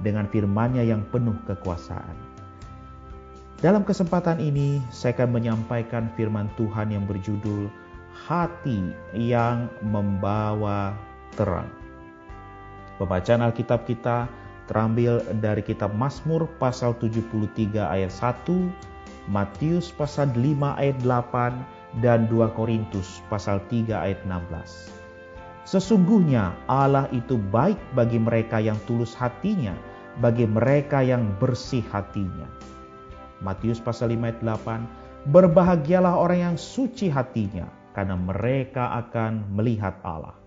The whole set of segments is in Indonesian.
dengan firman-Nya yang penuh kekuasaan. Dalam kesempatan ini, saya akan menyampaikan firman Tuhan yang berjudul Hati yang Membawa Terang. Pembacaan Alkitab kita terambil dari kitab Mazmur pasal 73 ayat 1, Matius pasal 5 ayat 8, dan 2 Korintus pasal 3 ayat 16. Sesungguhnya Allah itu baik bagi mereka yang tulus hatinya, bagi mereka yang bersih hatinya. Matius pasal 5 ayat 8, Berbahagialah orang yang suci hatinya, karena mereka akan melihat Allah.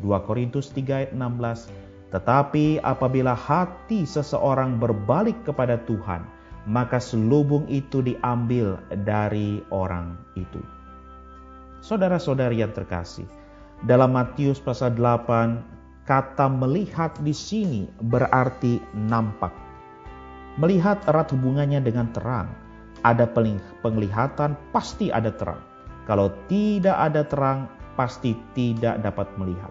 2 Korintus 3 ayat 16, Tetapi apabila hati seseorang berbalik kepada Tuhan, maka selubung itu diambil dari orang itu. Saudara-saudari yang terkasih, dalam Matius pasal 8, kata melihat di sini berarti nampak. Melihat erat hubungannya dengan terang. Ada penglihatan, pasti ada terang. Kalau tidak ada terang, pasti tidak dapat melihat.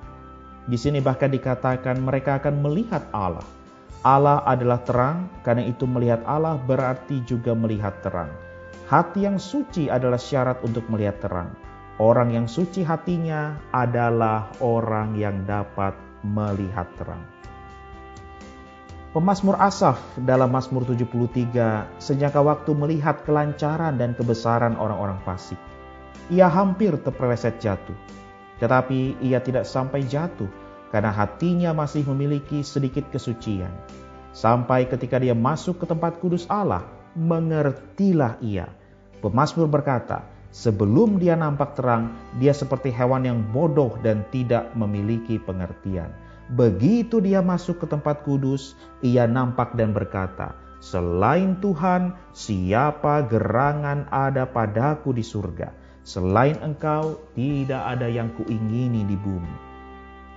Di sini bahkan dikatakan mereka akan melihat Allah. Allah adalah terang, karena itu melihat Allah berarti juga melihat terang. Hati yang suci adalah syarat untuk melihat terang. Orang yang suci hatinya adalah orang yang dapat melihat terang. Pemasmur Asaf dalam Mazmur 73 sejak waktu melihat kelancaran dan kebesaran orang-orang fasik. Ia hampir terpeleset jatuh. Tetapi ia tidak sampai jatuh karena hatinya masih memiliki sedikit kesucian. Sampai ketika dia masuk ke tempat kudus Allah, mengertilah ia. Pemasmur berkata, Sebelum dia nampak terang, dia seperti hewan yang bodoh dan tidak memiliki pengertian. Begitu dia masuk ke tempat kudus, ia nampak dan berkata, "Selain Tuhan, siapa gerangan ada padaku di surga? Selain Engkau, tidak ada yang kuingini di bumi."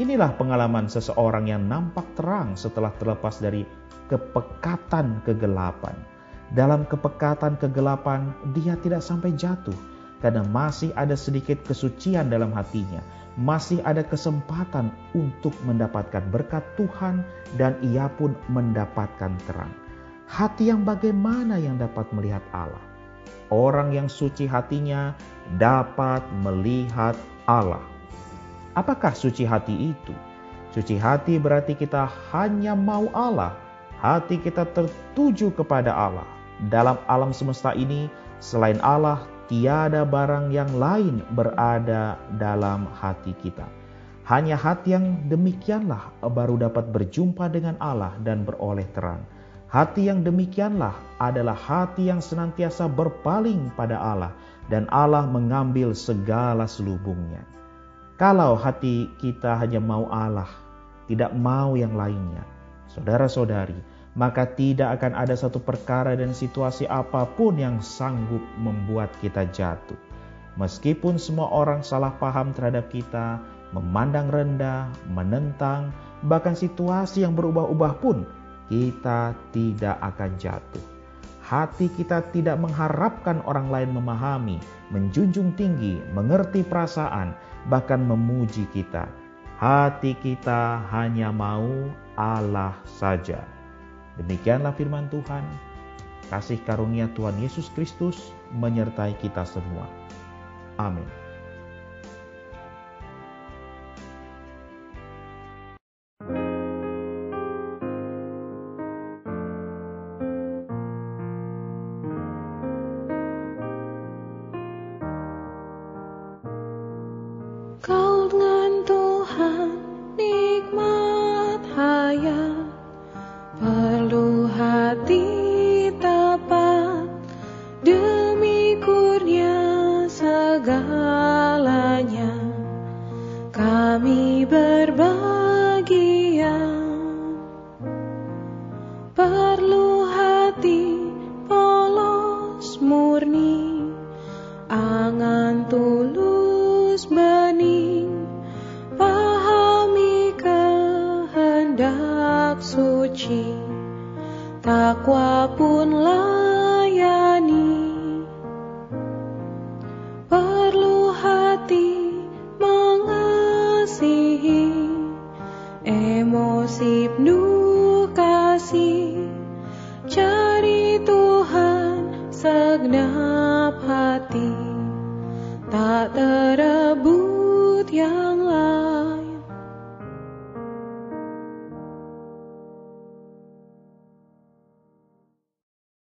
Inilah pengalaman seseorang yang nampak terang setelah terlepas dari kepekatan kegelapan. Dalam kepekatan kegelapan, dia tidak sampai jatuh karena masih ada sedikit kesucian dalam hatinya, masih ada kesempatan untuk mendapatkan berkat Tuhan, dan ia pun mendapatkan terang. Hati yang bagaimana yang dapat melihat Allah? Orang yang suci hatinya dapat melihat Allah. Apakah suci hati itu? Suci hati berarti kita hanya mau Allah, hati kita tertuju kepada Allah. Dalam alam semesta ini, selain Allah, tiada barang yang lain berada dalam hati kita. Hanya hati yang demikianlah baru dapat berjumpa dengan Allah dan beroleh terang. Hati yang demikianlah adalah hati yang senantiasa berpaling pada Allah dan Allah mengambil segala selubungnya. Kalau hati kita hanya mau Allah, tidak mau yang lainnya, saudara-saudari, maka tidak akan ada satu perkara dan situasi apa pun yang sanggup membuat kita jatuh. Meskipun semua orang salah paham terhadap kita, memandang rendah, menentang, bahkan situasi yang berubah-ubah pun, kita tidak akan jatuh. Hati kita tidak mengharapkan orang lain memahami, menjunjung tinggi, mengerti perasaan, bahkan memuji kita. Hati kita hanya mau Allah saja. Demikianlah firman Tuhan. Kasih karunia Tuhan Yesus Kristus menyertai kita semua. Amin. angan tulus bening pahami kehendak suci. Takwa pun layani. Perlu hati mengasihi. Emosi penuh kasih. Cari Tuhan segenap tak terebut yang lain.